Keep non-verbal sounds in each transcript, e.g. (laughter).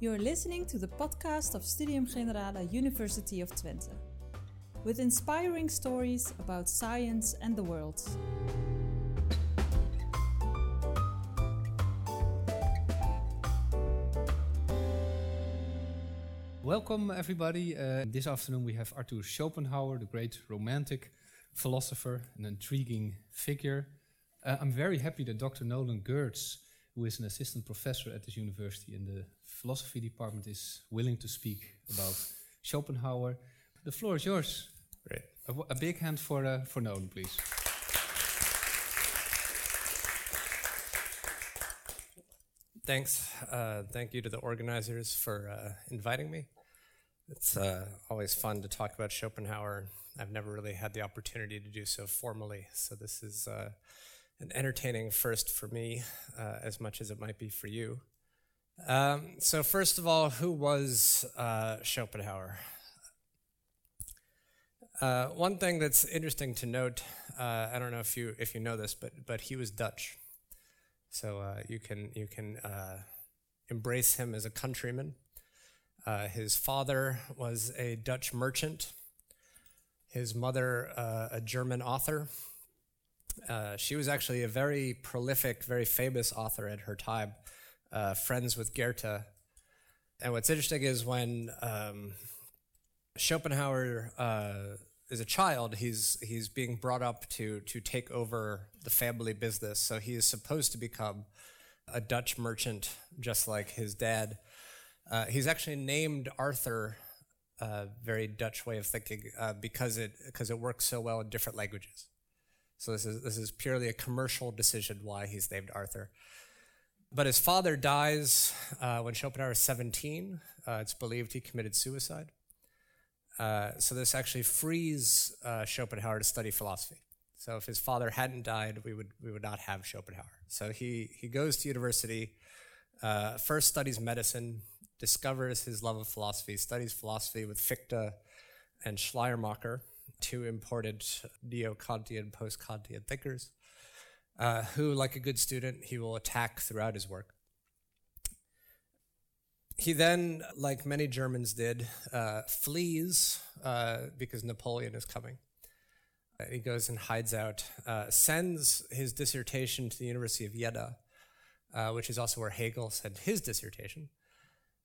You're listening to the podcast of Studium Generale University of Twente, with inspiring stories about science and the world. Welcome, everybody. Uh, this afternoon we have Arthur Schopenhauer, the great romantic philosopher, an intriguing figure. Uh, I'm very happy that Dr. Nolan Gertz, who is an assistant professor at this university in the philosophy department, is willing to speak about Schopenhauer. The floor is yours. Great. A, w- a big hand for, uh, for Nolan, please. Thanks. Uh, thank you to the organizers for uh, inviting me. It's uh, always fun to talk about Schopenhauer. I've never really had the opportunity to do so formally, so this is uh, an entertaining first for me, uh, as much as it might be for you. Um, so, first of all, who was uh, Schopenhauer? Uh, one thing that's interesting to note, uh, I don't know if you if you know this, but but he was Dutch, so uh, you can you can uh, embrace him as a countryman. His father was a Dutch merchant. His mother, a German author. Uh, she was actually a very prolific, very famous author at her time, uh, friends with Goethe. And what's interesting is when um, Schopenhauer uh, is a child, he's he's being brought up to to take over the family business. So he is supposed to become a Dutch merchant, just like his dad. Uh, he's actually named Arthur, uh, very Dutch way of thinking, uh, because it because it works so well in different languages. So this is this is purely a commercial decision why he's named Arthur. But his father dies uh, when Schopenhauer is 17. Uh, it's believed he committed suicide. Uh, so this actually frees uh, Schopenhauer to study philosophy. So if his father hadn't died, we would we would not have Schopenhauer. So he he goes to university, uh, first studies medicine, discovers his love of philosophy, studies philosophy with Fichte and Schleiermacher, two important neo-Kantian, post-Kantian thinkers, uh, who, like a good student, he will attack throughout his work. He then, like many Germans did, uh, flees uh, because Napoleon is coming. Uh, he goes and hides out, uh, sends his dissertation to the University of Jena, which is also where Hegel sent his dissertation.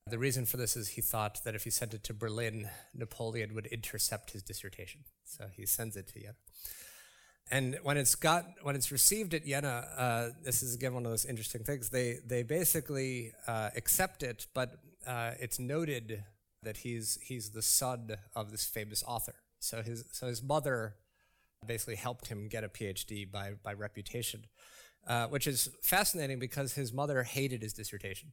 The reason for this is he thought that if he sent it to Berlin, Napoleon would intercept his dissertation. So he sends it to Jena. And when it's got when it's received at Jena, uh, this is again one of those interesting things. They they basically uh, accept it, but uh, it's noted that he's he's the son of this famous author. So his so his mother basically helped him get a PhD by by reputation, uh, which is fascinating because his mother hated his dissertation,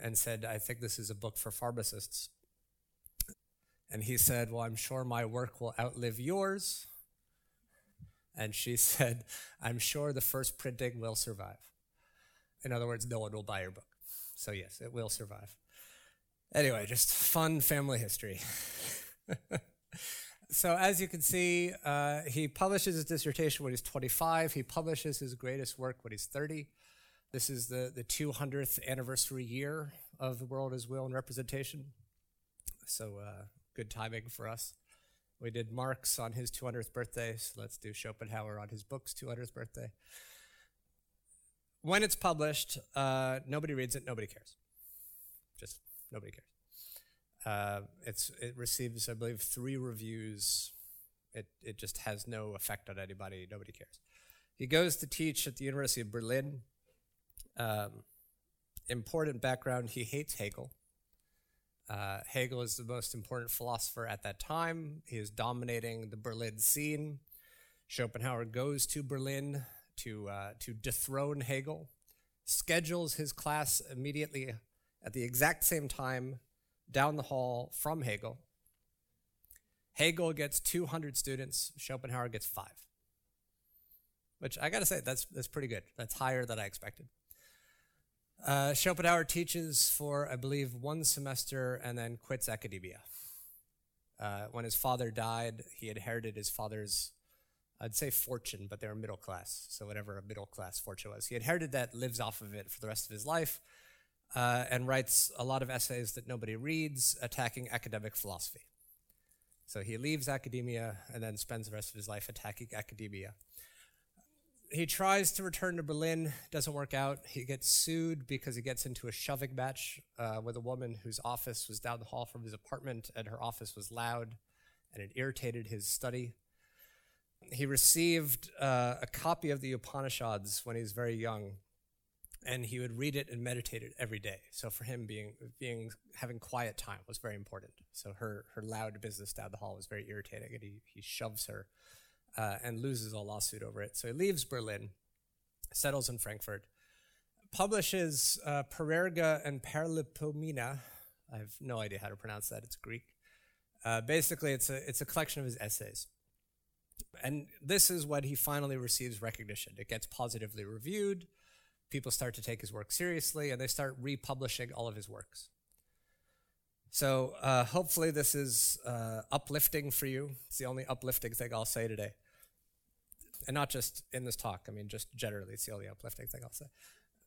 and said, "I think this is a book for pharmacists." And he said, "Well, I'm sure my work will outlive yours." And she (laughs) said, I'm sure the first printing will survive. In other words, no one will buy your book. So, yes, it will survive. Anyway, just fun family history. (laughs) so, as you can see, uh, he publishes his dissertation when he's 25. He publishes his greatest work when he's 30. This is the, the 200th anniversary year of The World as Will and Representation. So, uh, good timing for us. We did Marx on his 200th birthday, so let's do Schopenhauer on his book's 200th birthday. When it's published, uh, nobody reads it, nobody cares. Just nobody cares. Uh, it's, it receives, I believe, three reviews. It, it just has no effect on anybody, nobody cares. He goes to teach at the University of Berlin. Um, important background, he hates Hegel. Uh, Hegel is the most important philosopher at that time. He is dominating the Berlin scene. Schopenhauer goes to Berlin to, uh, to dethrone Hegel, schedules his class immediately at the exact same time down the hall from Hegel. Hegel gets 200 students, Schopenhauer gets five. Which I gotta say, that's, that's pretty good. That's higher than I expected. Uh, Schopenhauer teaches for, I believe, one semester and then quits academia. Uh, when his father died, he inherited his father's, I'd say fortune, but they were middle class. So, whatever a middle class fortune was, he inherited that, lives off of it for the rest of his life. uh, and writes a lot of essays that nobody reads attacking academic philosophy. So he leaves academia and then spends the rest of his life attacking academia. He tries to return to Berlin, doesn't work out. He gets sued because he gets into a shoving match uh, with a woman whose office was down the hall from his apartment, and her office was loud and it irritated his study. He received uh, a copy of the Upanishads when he was very young, and he would read it and meditate it every day. So for him, being being having quiet time was very important. So her her loud business down the hall was very irritating, and he he shoves her uh, and loses a lawsuit over it. So he leaves Berlin, settles in Frankfurt, publishes uh, Parerga and Paralipomena. I have no idea how to pronounce that. It's Greek. Uh, basically, it's a it's a collection of his essays. And this is when he finally receives recognition. It gets positively reviewed people start to take his work seriously and they start republishing all of his works. So uh, hopefully this is uh, uplifting for you. It's the only uplifting thing I'll say today. And not just in this talk, I mean, just generally, it's the only uplifting thing I'll say.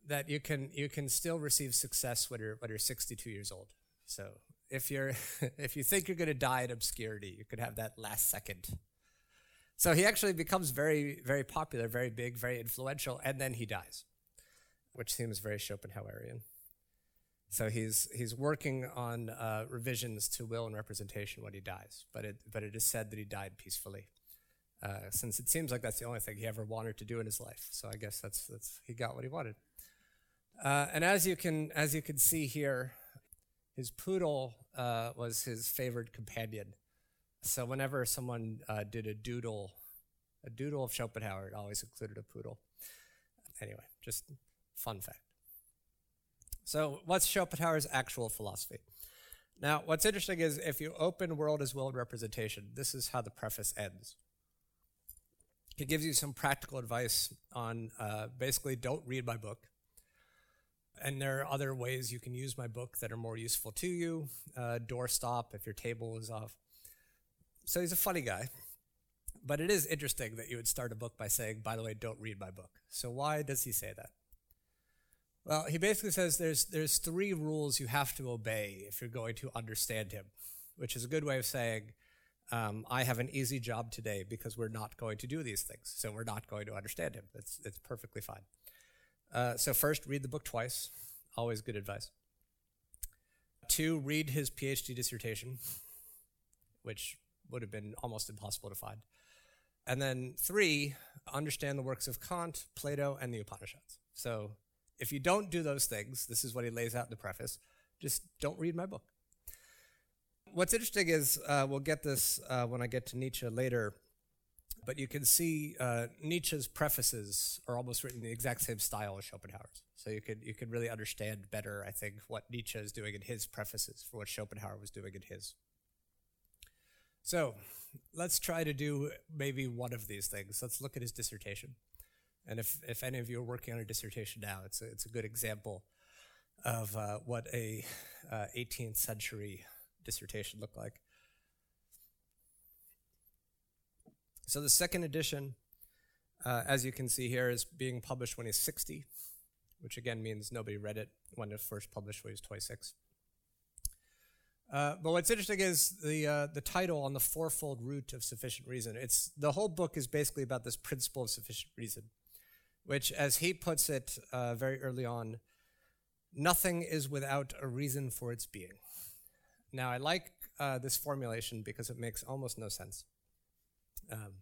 That you can, you can still receive success when you're, when you're 62 years old. So if, you're, (laughs) if you think you're going to die in obscurity, you could have that last second. So he actually becomes very, very popular, very big, very influential, and then he dies which seems very Schopenhauerian. So he's he's working on uh, revisions to will and representation when he dies, but it but it is said that he died peacefully, uh, since it seems like that's the only thing he ever wanted to do in his life. So I guess that's that's he got what he wanted. Uh, and as you can as you can see here, his poodle uh, was his favorite companion. So whenever someone uh, did a doodle, a doodle of Schopenhauer, it always included a poodle. Anyway, just Fun fact. So, what's Schopenhauer's actual philosophy? Now, what's interesting is if you open World as world Representation, this is how the preface ends. He gives you some practical advice on uh, basically don't read my book. And there are other ways you can use my book that are more useful to you. Uh, doorstop if your table is off. So he's a funny guy. But it is interesting that you would start a book by saying, by the way, don't read my book. So why does he say that? Well, he basically says there's, there's three rules you have to obey if you're going to understand him, which is a good way of saying, um, I have an easy job today because we're not going to do these things. So we're not going to understand him. It's, it's perfectly fine. Uh, so, first, read the book twice. Always good advice. Two, read his PhD dissertation, which would have been almost impossible to find. And then three, understand the works of Kant, Plato, and the Upanishads. So, if you don't do those things, this is what he lays out in the preface, just don't read my book. What's interesting is uh, we'll get this uh, when I get to Nietzsche later, but you can see uh, Nietzsche's prefaces are almost written in the exact same style as Schopenhauer's. So you could you could really understand better, I think, what Nietzsche is doing in his prefaces for what Schopenhauer was doing in his. So let's try to do maybe one of these things. Let's look at his dissertation. And if, if any of you are working on a dissertation now, it's a, it's a good example of uh, what a uh, 18th century dissertation looked like. So the second edition, uh, as you can see here, is being published when he's 60, which again means nobody read it when it first published when he was 26. Uh, but what's interesting is the uh, the title on the fourfold root of sufficient reason. It's the whole book is basically about this principle of sufficient reason which, as he puts it uh, very early on, nothing is without a reason for its being. Now, I like uh, this formulation because it makes almost no sense. Um,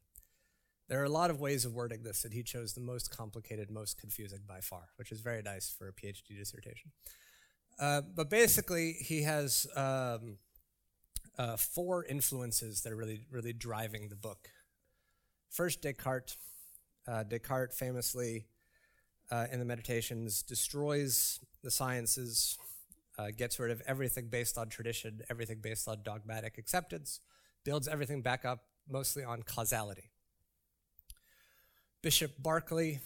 there are a lot of ways of wording this, and he chose the most complicated, most confusing by far, which is very nice for a PhD dissertation. Uh, but basically, he has um, uh, four influences that are really, really driving the book. First, Descartes uh, Descartes famously, uh, in the Meditations, destroys the sciences, uh, gets rid of everything based on tradition, everything based on dogmatic acceptance, builds everything back up mostly on causality. Bishop Berkeley,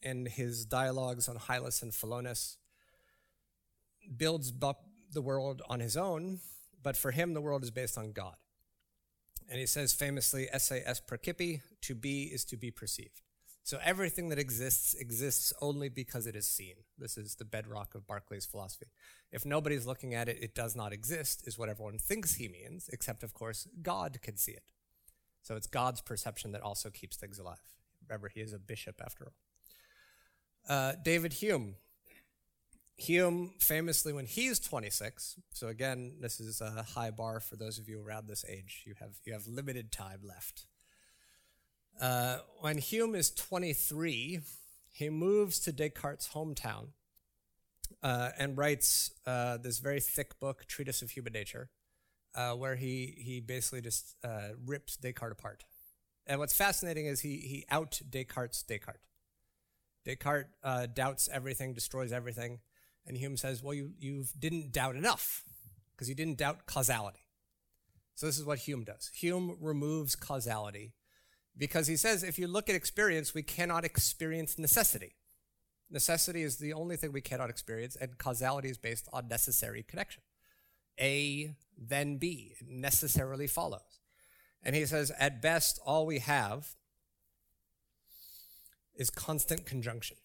in his dialogues on Hylas and Philonous, builds up the world on his own, but for him, the world is based on God. And he says famously, esse est percipi, to be is to be perceived. So everything that exists exists only because it is seen. This is the bedrock of Berkeley's philosophy. If nobody's looking at it, it does not exist, is what everyone thinks he means, except, of course, God can see it. So it's God's perception that also keeps things alive. Remember, he is a bishop after all. Uh, David Hume. Hume famously, when he's 26, so again, this is a high bar for those of you around this age. You have, you have limited time left. Uh, when Hume is 23, he moves to Descartes' hometown uh, and writes uh, this very thick book, Treatise of Human Nature, uh, where he, he basically just uh, rips Descartes apart. And what's fascinating is he, he out Descartes Descartes. Descartes uh, doubts everything, destroys everything, and Hume says, well, you, you didn't doubt enough because you didn't doubt causality. So this is what Hume does. Hume removes causality because he says if you look at experience, we cannot experience necessity. Necessity is the only thing we cannot experience, and causality is based on necessary connection. A, then B, necessarily follows. And he says, at best, all we have is constant conjunction,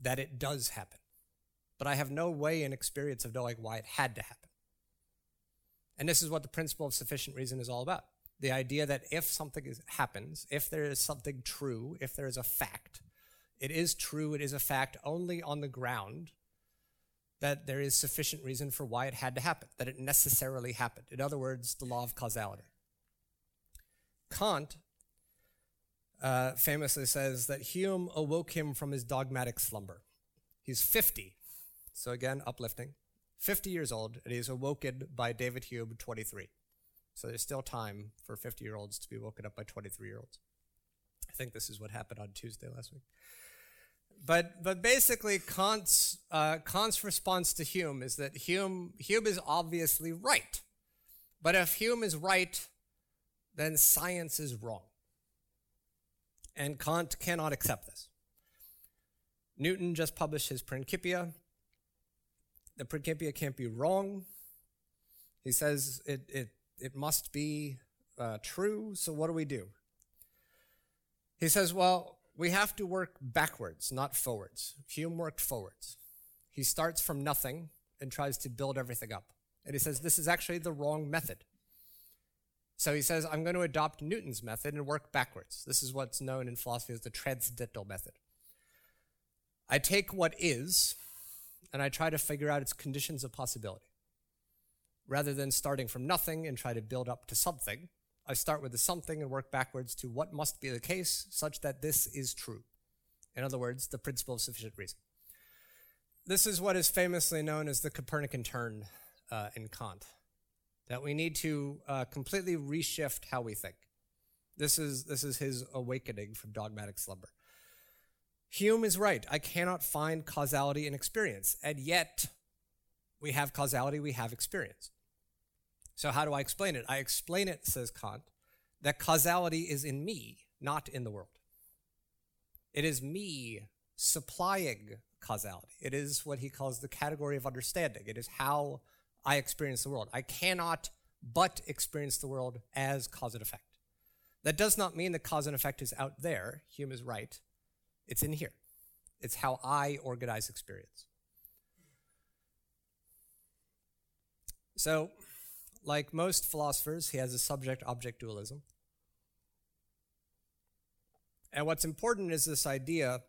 that it does happen. But I have no way in experience of knowing why it had to happen. And this is what the principle of sufficient reason is all about. The idea that if something is, happens, if there is something true, if there is a fact, it is true, it is a fact only on the ground that there is sufficient reason for why it had to happen, that it necessarily happened. In other words, the law of causality. Kant uh, famously says that Hume awoke him from his dogmatic slumber. He's 50, so again, uplifting. 50 years old, and he's awoken by David Hume, 23. So there's still time for 50 year olds to be woken up by 23 year olds. I think this is what happened on Tuesday last week. But, but basically, Kant's, uh, Kant's response to Hume is that Hume, Hume is obviously right. But if Hume is right, then science is wrong. And Kant cannot accept this. Newton just published his Principia. The Principia can't be wrong. He says it, it it must be uh, true, so what do we do? He says, well, we have to work backwards, not forwards. Hume worked forwards. He starts from nothing and tries to build everything up. And he says, this is actually the wrong method. So he says, I'm going to adopt Newton's method and work backwards. This is what's known in philosophy as the transcendental method. I take what is and I try to figure out its conditions of possibility. Rather than starting from nothing and try to build up to something, I start with the something and work backwards to what must be the case such that this is true. In other words, the principle of sufficient reason. This is what is famously known as the Copernican turn uh, in Kant, that we need to uh, completely reshift how we think. This is, this is his awakening from dogmatic slumber. Hume is right. I cannot find causality in experience, and yet we have causality, we have experience. So, how do I explain it? I explain it, says Kant, that causality is in me, not in the world. It is me supplying causality. It is what he calls the category of understanding. It is how I experience the world. I cannot but experience the world as cause and effect. That does not mean that cause and effect is out there. Hume is right. It's in here. It's how I organize experience. So, like most philosophers, he has a subject object dualism. And what's important is this idea,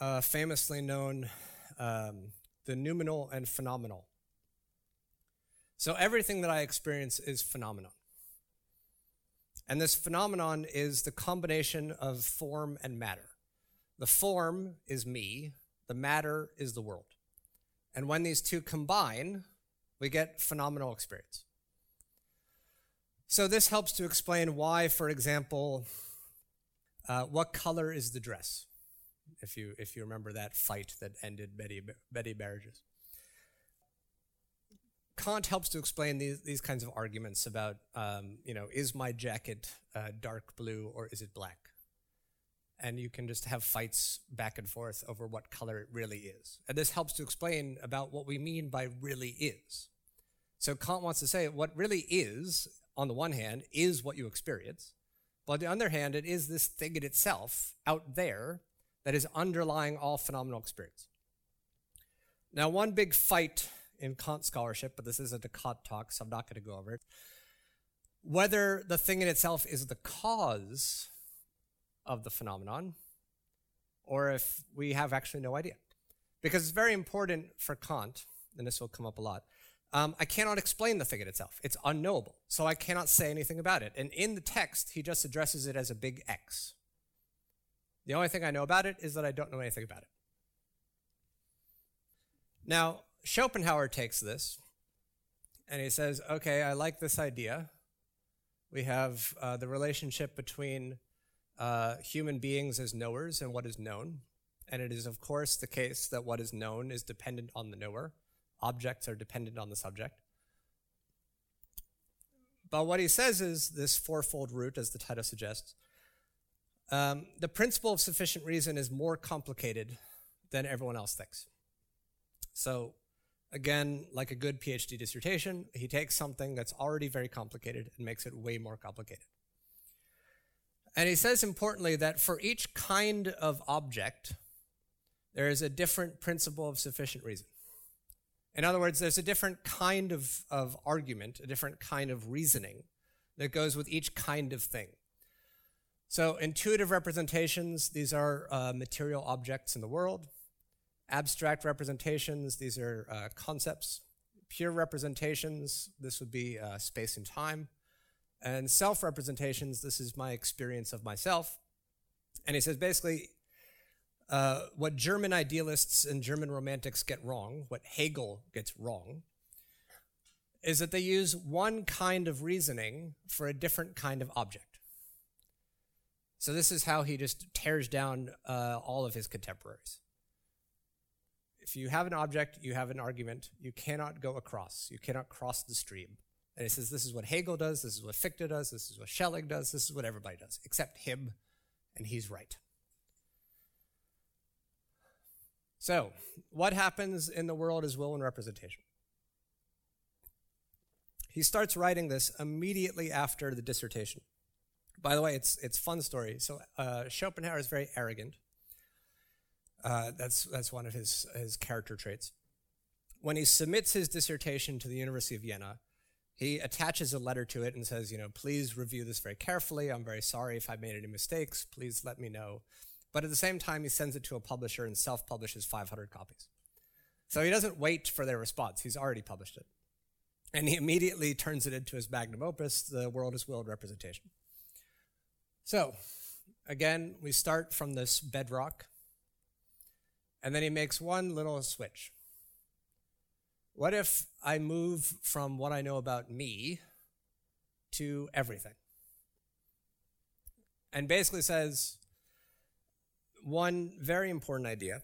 uh, famously known um, the noumenal and phenomenal. So everything that I experience is phenomenon. And this phenomenon is the combination of form and matter. The form is me, the matter is the world. And when these two combine, we get phenomenal experience. So this helps to explain why, for example, uh, what color is the dress? If you if you remember that fight that ended Betty, many marriages. Kant helps to explain these, these kinds of arguments about, um, you know, is my jacket uh, dark blue or is it black? And you can just have fights back and forth over what color it really is. And this helps to explain about what we mean by really is. So Kant wants to say what really is, on the one hand, is what you experience. But on the other hand, it is this thing in itself out there that is underlying all phenomenal experience. Now, one big fight in Kant scholarship, but this isn't a Kant talk, so I'm not going to go over it. Whether the thing in itself is the cause of the phenomenon, or if we have actually no idea. Because it's very important for Kant, and this will come up a lot. Um, I cannot explain the thing in itself. It's unknowable. So I cannot say anything about it. And in the text, he just addresses it as a big X. The only thing I know about it is that I don't know anything about it. Now, Schopenhauer takes this and he says, okay, I like this idea. We have uh, the relationship between uh, human beings as knowers and what is known. And it is, of course, the case that what is known is dependent on the knower. Objects are dependent on the subject. But what he says is this fourfold root, as the title suggests. Um, the principle of sufficient reason is more complicated than everyone else thinks. So, again, like a good PhD dissertation, he takes something that's already very complicated and makes it way more complicated. And he says importantly that for each kind of object, there is a different principle of sufficient reason. In other words, there's a different kind of, of argument, a different kind of reasoning that goes with each kind of thing. So, intuitive representations, these are uh, material objects in the world. Abstract representations, these are uh, concepts. Pure representations, this would be uh, space and time. And self representations, this is my experience of myself. And he says basically, uh, what German idealists and German romantics get wrong, what Hegel gets wrong, is that they use one kind of reasoning for a different kind of object. So this is how he just tears down uh, all of his contemporaries. If you have an object, you have an argument, you cannot go across. You cannot cross the stream. And he says this is what Hegel does, this is what Fichte does, this is what Schelling does, this is what everybody does, except him, and he's right. So, what happens in the world is will and representation. He starts writing this immediately after the dissertation. By the way, it's it's fun story. So uh, Schopenhauer is very arrogant. Uh, that's that's one of his his character traits. When he submits his dissertation to the University of Jena, he attaches a letter to it and says, you know, please review this very carefully. I'm very sorry if I made any mistakes. Please let me know. But at the same time, he sends it to a publisher and self publishes 500 copies. So he doesn't wait for their response, he's already published it. And he immediately turns it into his magnum opus, The World as Will and Representation. So, again, we start from this bedrock, and then he makes one little switch. What if I move from what I know about me to everything? And basically says, one very important idea.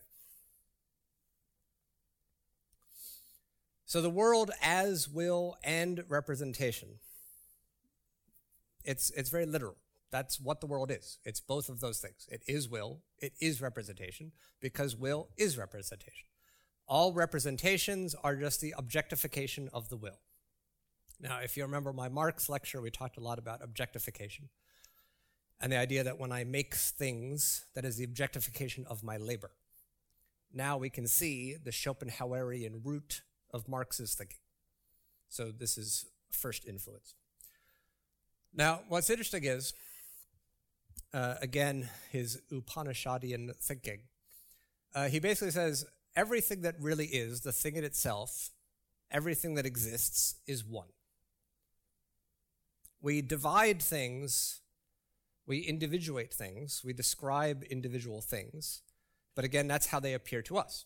So, the world as will and representation. It's, it's very literal. That's what the world is. It's both of those things. It is will, it is representation, because will is representation. All representations are just the objectification of the will. Now, if you remember my Marx lecture, we talked a lot about objectification and the idea that when I make things, that is the objectification of my labor. Now we can see the Schopenhauerian root of Marx's thinking. So this is first influence. Now, what's interesting is, uh, again, his Upanishadian thinking. Uh, he basically says everything that really is, the thing in itself, everything that exists, is one. We divide things we individuate things, we describe individual things, but again, that's how they appear to us.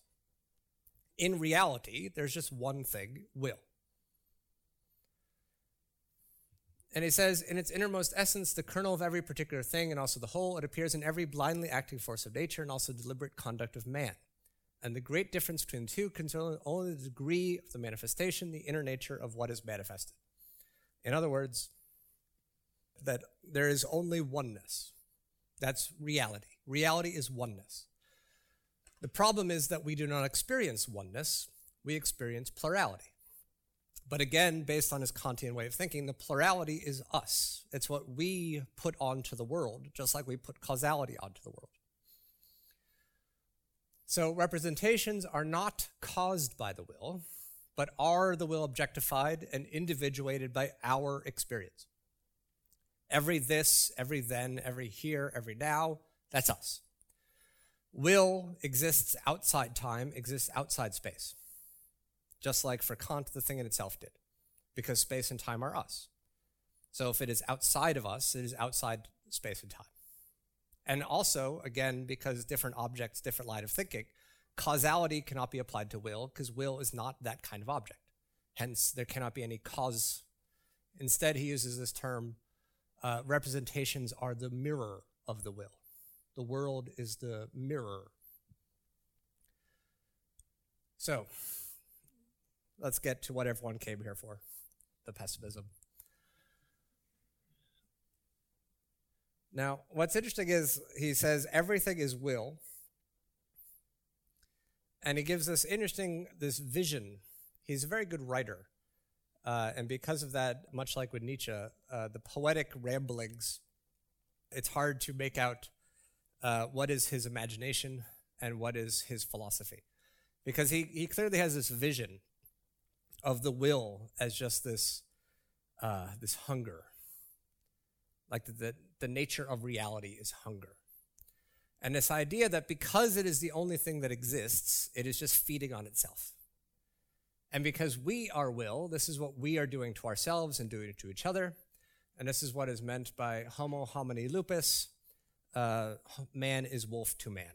In reality, there's just one thing will. And he says, in its innermost essence, the kernel of every particular thing and also the whole, it appears in every blindly acting force of nature and also deliberate conduct of man. And the great difference between the two concerns only the degree of the manifestation, the inner nature of what is manifested. In other words, that there is only oneness. That's reality. Reality is oneness. The problem is that we do not experience oneness, we experience plurality. But again, based on his Kantian way of thinking, the plurality is us. It's what we put onto the world, just like we put causality onto the world. So representations are not caused by the will, but are the will objectified and individuated by our experience. Every this, every then, every here, every now, that's us. Will exists outside time, exists outside space. Just like for Kant, the thing in itself did, because space and time are us. So if it is outside of us, it is outside space and time. And also, again, because different objects, different line of thinking, causality cannot be applied to will because will is not that kind of object. Hence, there cannot be any cause. Instead, he uses this term uh, representations are the mirror of the will. The world is the mirror. So, let's get to what everyone came here for the pessimism. Now, what's interesting is he says everything is will. And he gives this interesting, this vision. He's a very good writer. Uh, and because of that, much like with Nietzsche, uh, the poetic ramblings, it's hard to make out uh, what is his imagination and what is his philosophy. Because he, he clearly has this vision of the will as just this, uh, this hunger. Like the, the, the nature of reality is hunger. And this idea that because it is the only thing that exists, it is just feeding on itself. And because we are will, this is what we are doing to ourselves and doing to each other. And this is what is meant by homo homini lupus uh, man is wolf to man.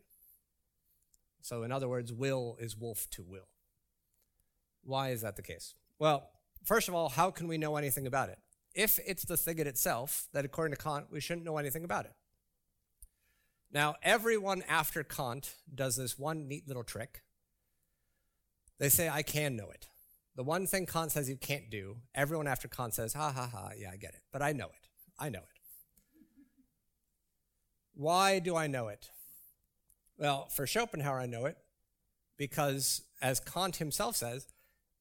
So, in other words, will is wolf to will. Why is that the case? Well, first of all, how can we know anything about it? If it's the thing in itself, that according to Kant, we shouldn't know anything about it. Now, everyone after Kant does this one neat little trick. They say, I can know it. The one thing Kant says you can't do, everyone after Kant says, ha ha ha, yeah, I get it. But I know it. I know it. Why do I know it? Well, for Schopenhauer, I know it because, as Kant himself says,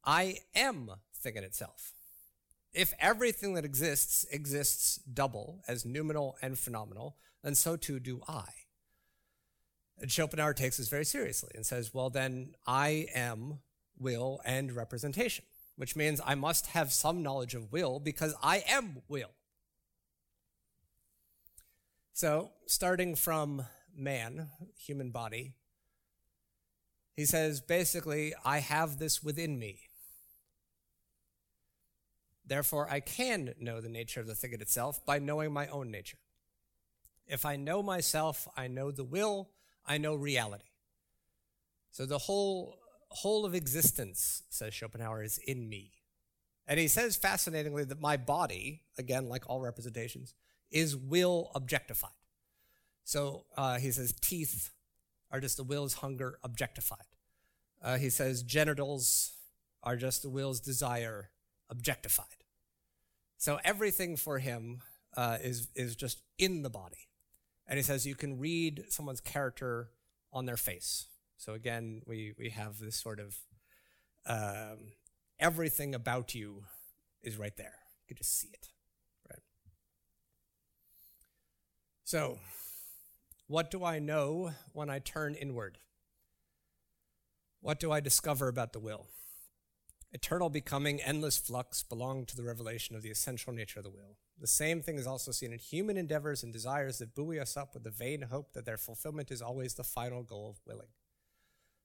I am thing in itself. If everything that exists exists double as noumenal and phenomenal, then so too do I. And Schopenhauer takes this very seriously and says, well, then I am will and representation, which means I must have some knowledge of will because I am will. So, starting from man, human body, he says basically, I have this within me. Therefore, I can know the nature of the thing in itself by knowing my own nature. If I know myself, I know the will, I know reality. So the whole whole of existence, says Schopenhauer, is in me. And he says fascinatingly that my body, again, like all representations, is will objectified. So uh, he says teeth are just the will's hunger objectified. Uh, he says genitals are just the will's desire objectified. So everything for him uh, is, is just in the body. And he says you can read someone's character on their face. So again, we, we have this sort of um, everything about you is right there. You can just see it. Right? So, what do I know when I turn inward? What do I discover about the will? Eternal becoming, endless flux belong to the revelation of the essential nature of the will. The same thing is also seen in human endeavors and desires that buoy us up with the vain hope that their fulfillment is always the final goal of willing.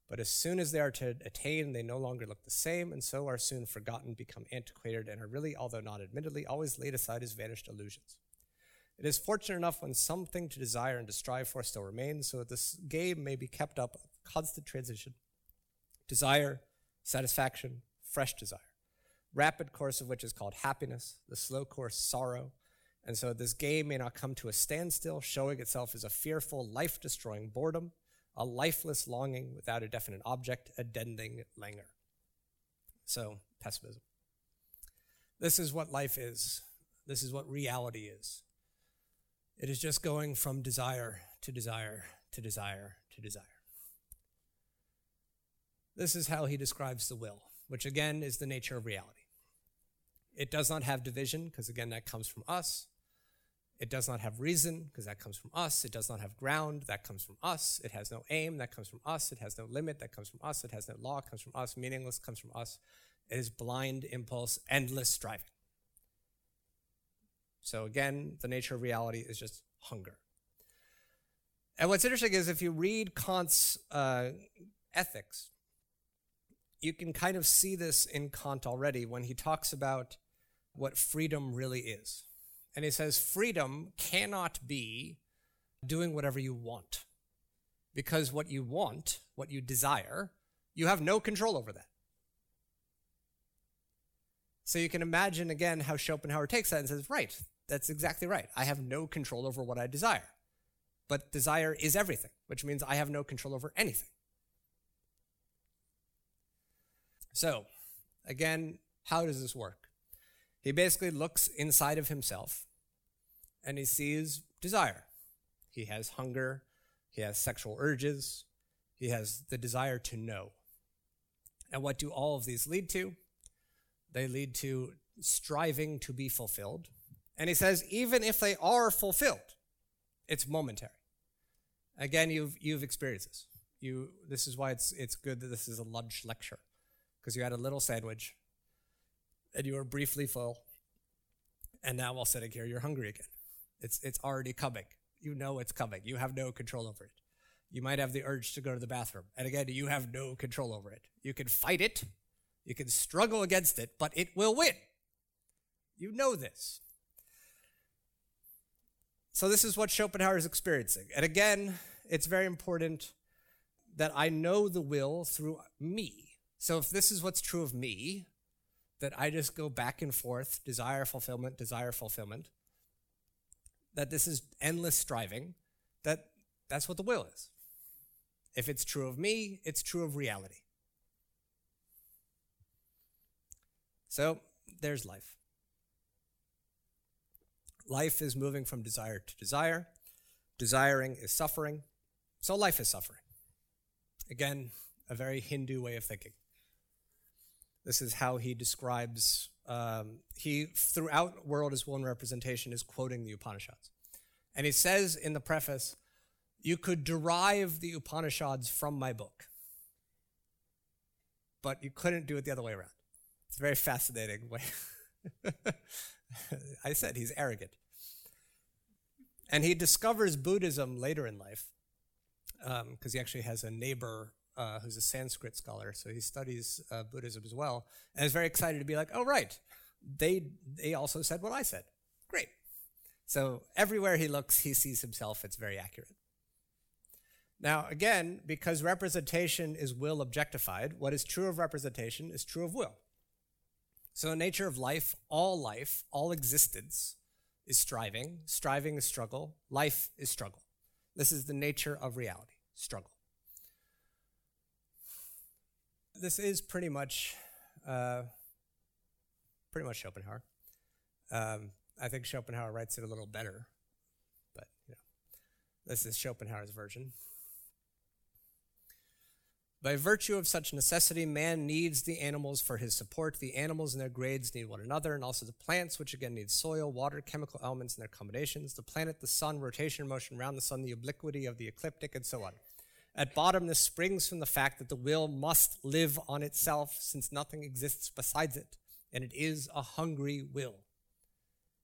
But as soon as they are to attain, they no longer look the same, and so are soon forgotten, become antiquated, and are really, although not admittedly, always laid aside as vanished illusions. It is fortunate enough when something to desire and to strive for still remains, so that this game may be kept up, of constant transition. Desire, satisfaction, fresh desire rapid course of which is called happiness, the slow course, sorrow. And so this game may not come to a standstill, showing itself as a fearful, life destroying boredom, a lifeless longing without a definite object, a deadening languor. So, pessimism. This is what life is. This is what reality is. It is just going from desire to desire to desire to desire. This is how he describes the will, which again is the nature of reality. It does not have division, because again, that comes from us. It does not have reason, because that comes from us. It does not have ground, that comes from us. It has no aim, that comes from us. It has no limit, that comes from us. It has no law, comes from us. Meaningless comes from us. It is blind impulse, endless striving. So again, the nature of reality is just hunger. And what's interesting is if you read Kant's uh, ethics, you can kind of see this in Kant already when he talks about what freedom really is. And he says freedom cannot be doing whatever you want. Because what you want, what you desire, you have no control over that. So you can imagine again how Schopenhauer takes that and says, right, that's exactly right. I have no control over what I desire. But desire is everything, which means I have no control over anything. So, again, how does this work? He basically looks inside of himself and he sees desire. He has hunger, he has sexual urges, he has the desire to know. And what do all of these lead to? They lead to striving to be fulfilled. And he says, even if they are fulfilled, it's momentary. Again, you've, you've experienced this. You, this is why it's, it's good that this is a lunch lecture, because you had a little sandwich and you were briefly full, and now while sitting here, you're hungry again. It's, it's already coming. You know it's coming. You have no control over it. You might have the urge to go to the bathroom. And again, you have no control over it. You can fight it, you can struggle against it, but it will win. You know this. So, this is what Schopenhauer is experiencing. And again, it's very important that I know the will through me. So, if this is what's true of me, that I just go back and forth, desire fulfillment, desire fulfillment, that this is endless striving, that that's what the will is. If it's true of me, it's true of reality. So there's life. Life is moving from desire to desire. Desiring is suffering. So life is suffering. Again, a very Hindu way of thinking. This is how he describes, um, he, throughout World as One representation, is quoting the Upanishads. And he says in the preface, You could derive the Upanishads from my book, but you couldn't do it the other way around. It's a very fascinating way. (laughs) I said he's arrogant. And he discovers Buddhism later in life because um, he actually has a neighbor uh, who's a Sanskrit scholar, so he studies uh, Buddhism as well, and is very excited to be like, "Oh, right, they they also said what I said. Great." So everywhere he looks, he sees himself. It's very accurate. Now, again, because representation is will objectified, what is true of representation is true of will. So, the nature of life, all life, all existence is striving. Striving is struggle. Life is struggle. This is the nature of reality struggle. This is pretty much, uh, pretty much Schopenhauer. Um, I think Schopenhauer writes it a little better, but you know, this is Schopenhauer's version. By virtue of such necessity, man needs the animals for his support. The animals and their grades need one another, and also the plants, which again need soil, water, chemical elements, and their combinations. The planet, the sun, rotation, motion around the sun, the obliquity of the ecliptic, and so on. At bottom, this springs from the fact that the will must live on itself, since nothing exists besides it, and it is a hungry will.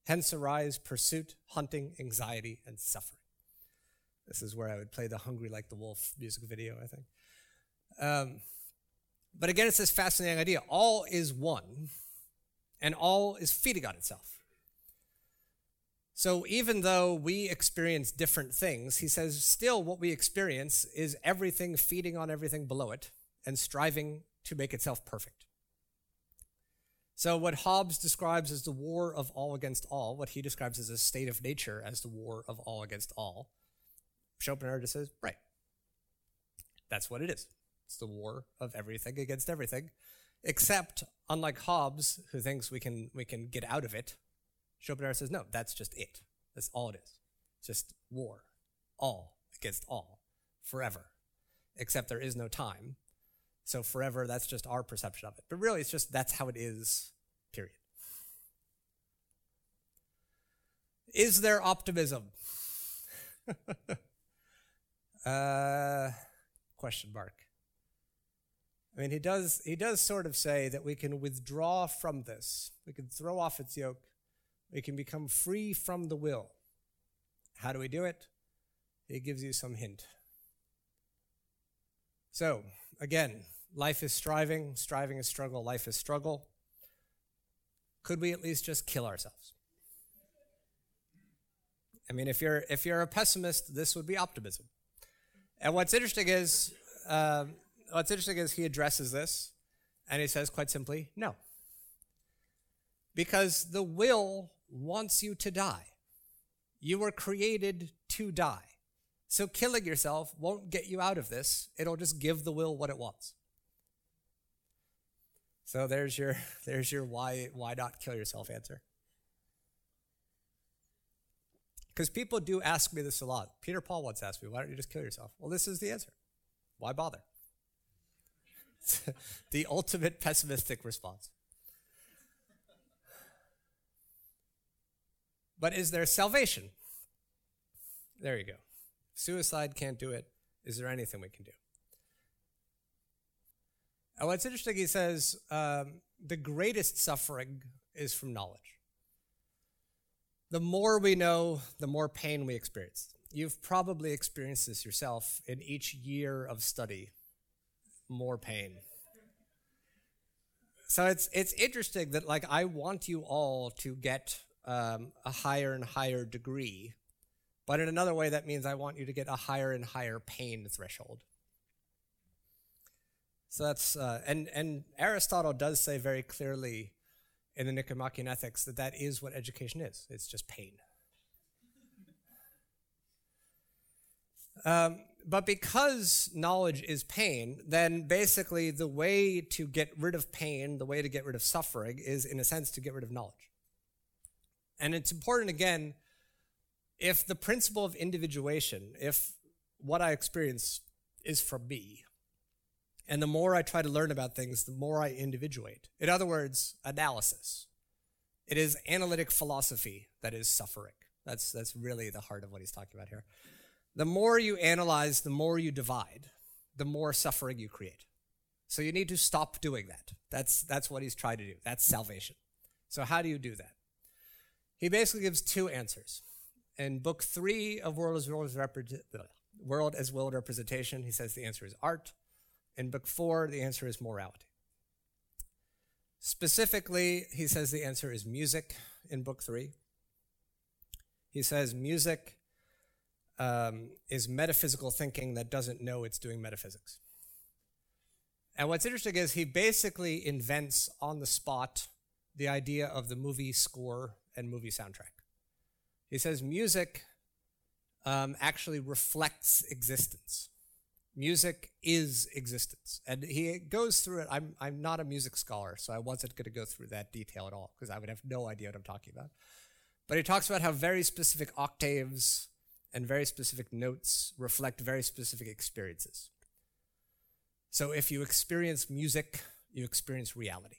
Hence arise pursuit, hunting, anxiety, and suffering. This is where I would play the Hungry Like the Wolf music video, I think. Um, but again, it's this fascinating idea. All is one, and all is feeding on itself. So even though we experience different things, he says, still what we experience is everything feeding on everything below it and striving to make itself perfect. So, what Hobbes describes as the war of all against all, what he describes as a state of nature as the war of all against all, Schopenhauer just says, right. That's what it is. It's the war of everything against everything. Except, unlike Hobbes, who thinks we can, we can get out of it, Schopenhauer says, no, that's just it. That's all it is. Just war. All against all. Forever. Except there is no time. So forever, that's just our perception of it. But really, it's just that's how it is, period. Is there optimism? (laughs) uh, question mark. I mean, he does, he does sort of say that we can withdraw from this. We can throw off its yoke. We can become free from the will. How do we do it? It gives you some hint. So, again, life is striving, striving is struggle, life is struggle. Could we at least just kill ourselves? I mean, if you're if you're a pessimist, this would be optimism. And what's interesting is um, what's interesting is he addresses this, and he says quite simply, no, because the will wants you to die. You were created to die. So killing yourself won't get you out of this. It'll just give the will what it wants. So there's your (laughs) there's your why why not kill yourself answer. Because people do ask me this a lot. Peter Paul once asked me, why don't you just kill yourself? Well, this is the answer. Why bother? (laughs) the ultimate pessimistic response. But is there salvation? There you go. Suicide can't do it. Is there anything we can do? And what's interesting, he says, um, the greatest suffering is from knowledge the more we know, the more pain we experience. You've probably experienced this yourself in each year of study, more pain. So it's it's interesting that like I want you all to get um, a higher and higher degree, but in another way that means I want you to get a higher and higher pain threshold. So that's uh, and and Aristotle does say very clearly in the Nicomachean Ethics that that is what education is. It's just pain. Um, but because knowledge is pain, then basically the way to get rid of pain, the way to get rid of suffering, is in a sense to get rid of knowledge. And it's important again, if the principle of individuation, if what I experience is from me, and the more I try to learn about things, the more I individuate. In other words, analysis. It is analytic philosophy that is suffering. That's, that's really the heart of what he's talking about here. The more you analyze, the more you divide, the more suffering you create. So you need to stop doing that. That's, that's what he's trying to do. That's salvation. So, how do you do that? He basically gives two answers. In book three of World as World, World as World Representation, he says the answer is art. In book four, the answer is morality. Specifically, he says the answer is music in book three. He says music um, is metaphysical thinking that doesn't know it's doing metaphysics. And what's interesting is he basically invents on the spot the idea of the movie score and movie soundtrack. He says music um, actually reflects existence music is existence. And he goes through it. I'm, I'm not a music scholar, so I wasn't going to go through that detail at all because I would have no idea what I'm talking about. But he talks about how very specific octaves and very specific notes reflect very specific experiences. So if you experience music, you experience reality.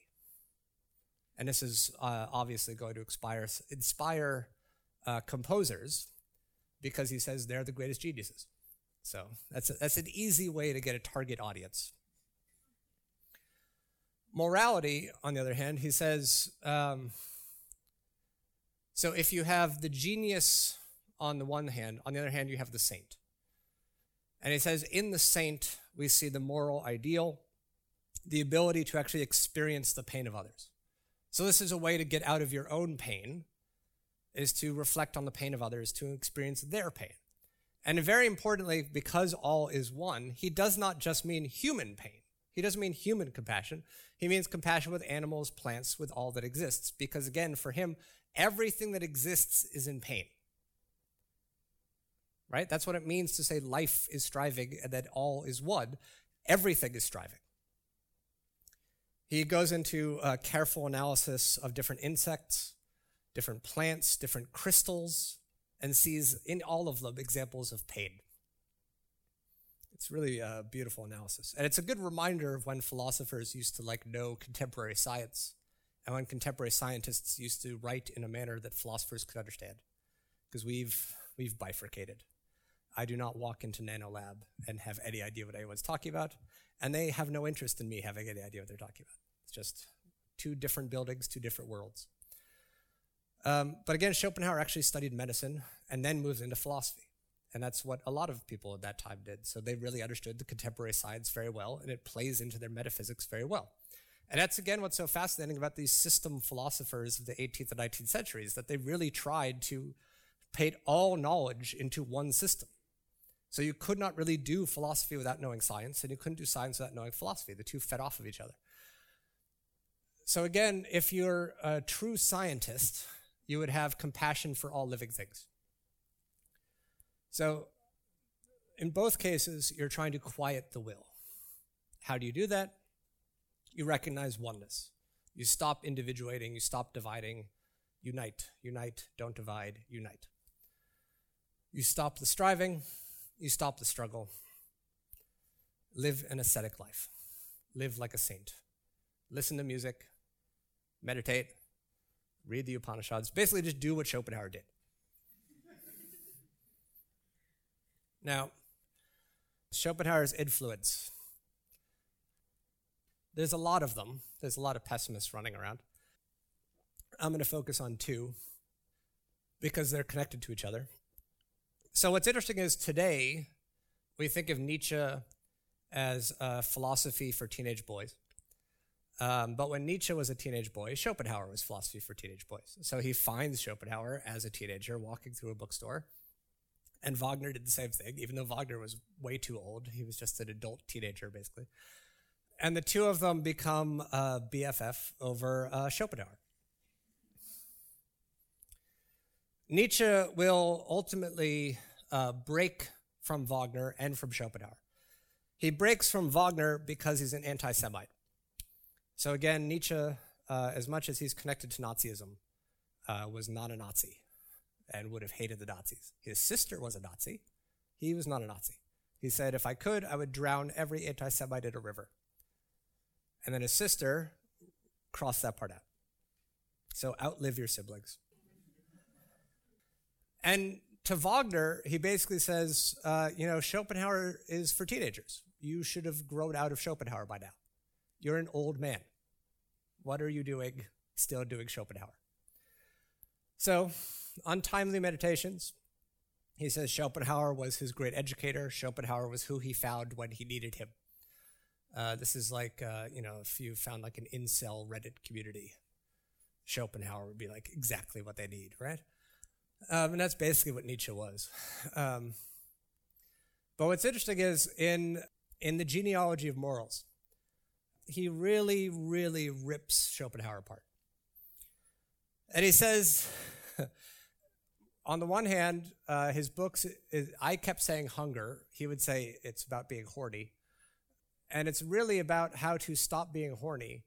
And this is uh, obviously going to inspire, inspire uh, composers because he says they're the greatest geniuses. So that's, a, that's an easy way to get a target audience. Morality, on the other hand, he says um, so if you have the genius on the one hand, on the other hand, you have the saint. And he says in the saint, we see the moral ideal, the ability to actually experience the pain of others. So this is a way to get out of your own pain, is to reflect on the pain of others, to experience their pain. And very importantly, because all is one, he does not just mean human pain. He doesn't mean human compassion. He means compassion with animals, plants, with all that exists. Because again, for him, everything that exists is in pain. Right? That's what it means to say life is striving and that all is one. Everything is striving. He goes into a careful analysis of different insects, different plants, different crystals, and sees in all of them examples of pain. It's really a beautiful analysis. And it's a good reminder of when philosophers used to like know contemporary science and when contemporary scientists used to write in a manner that philosophers could understand. because we've we've bifurcated. I do not walk into NanoLab and have any idea what anyone's talking about, and they have no interest in me having any idea what they're talking about. It's just two different buildings, two different worlds. Um, but again, Schopenhauer actually studied medicine and then moved into philosophy. And that's what a lot of people at that time did. So they really understood the contemporary science very well, and it plays into their metaphysics very well. And that's again what's so fascinating about these system philosophers of the 18th and 19th centuries, that they really tried to paint all knowledge into one system. So you could not really do philosophy without knowing science, and you couldn't do science without knowing philosophy. The two fed off of each other. So again, if you're a true scientist, you would have compassion for all living things. So, in both cases, you're trying to quiet the will. How do you do that? You recognize oneness. You stop individuating, you stop dividing, unite, unite, don't divide, unite. You stop the striving, you stop the struggle. Live an ascetic life. Live like a saint. Listen to music, meditate, read the Upanishads. Basically, just do what Schopenhauer did. Now, Schopenhauer's influence. There's a lot of them. There's a lot of pessimists running around. I'm going to focus on two because they're connected to each other. So, what's interesting is today we think of Nietzsche as a philosophy for teenage boys. Um, but when Nietzsche was a teenage boy, Schopenhauer was philosophy for teenage boys. So he finds Schopenhauer as a teenager walking through a bookstore and Wagner did the same thing, even though Wagner was way too old. He was just an adult teenager, basically. And the two of them become uh, BFF over uh, Schopenhauer. Nietzsche will ultimately uh, break from Wagner and from Schopenhauer. He breaks from Wagner because he's an anti Semite. So again, Nietzsche, uh, as much as he's connected to Nazism, uh, was not a Nazi and would have hated the Nazis. His sister was a Nazi. He was not a Nazi. He said, if I could, I would drown every anti Semite in a river. And then his sister crossed that part out. So outlive your siblings. And to Wagner, he basically says, uh, you know, Schopenhauer is for teenagers. You should have grown out of Schopenhauer by now. You're an old man. What are you doing still doing Schopenhauer? So untimely meditations. He says Schopenhauer was his great educator. Schopenhauer was who he found when he needed him. Uh, this is like, uh, you know, if you found like an incel Reddit community, Schopenhauer would be like exactly what they need, right? Um, and that's basically what Nietzsche was. Um, but what's interesting is in in the genealogy of morals, he really, really rips Schopenhauer apart. And he says (laughs) on the one hand, uh, his books, is, I kept saying hunger. He would say it's about being horny. And it's really about how to stop being horny.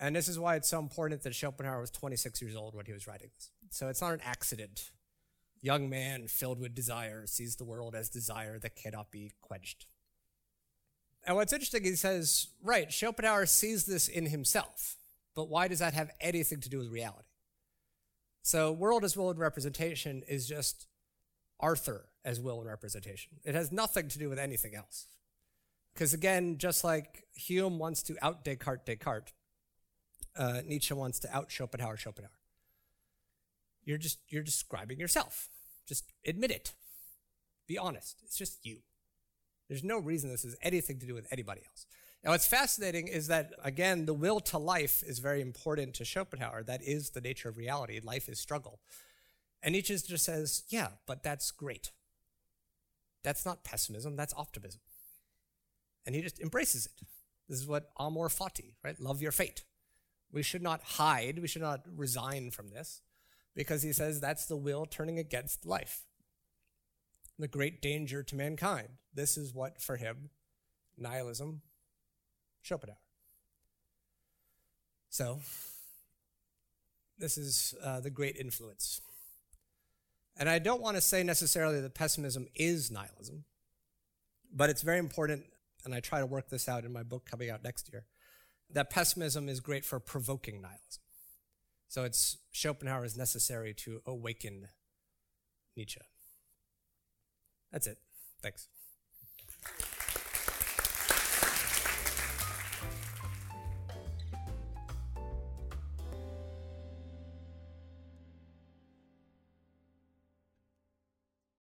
And this is why it's so important that Schopenhauer was 26 years old when he was writing this. So it's not an accident. Young man filled with desire sees the world as desire that cannot be quenched. And what's interesting, he says, right, Schopenhauer sees this in himself, but why does that have anything to do with reality? So world as will and representation is just Arthur as will and representation. It has nothing to do with anything else. Because again, just like Hume wants to out Descartes Descartes, uh, Nietzsche wants to out Schopenhauer Schopenhauer. You're just you're describing yourself. Just admit it. Be honest. It's just you. There's no reason this has anything to do with anybody else. Now, what's fascinating is that, again, the will to life is very important to Schopenhauer. That is the nature of reality. Life is struggle. And Nietzsche just says, yeah, but that's great. That's not pessimism, that's optimism. And he just embraces it. This is what amor fati, right? Love your fate. We should not hide, we should not resign from this, because he says that's the will turning against life. The great danger to mankind. This is what, for him, nihilism Schopenhauer. So, this is uh, the great influence. And I don't want to say necessarily that pessimism is nihilism, but it's very important, and I try to work this out in my book coming out next year, that pessimism is great for provoking nihilism. So it's Schopenhauer is necessary to awaken Nietzsche. That's it. Thanks.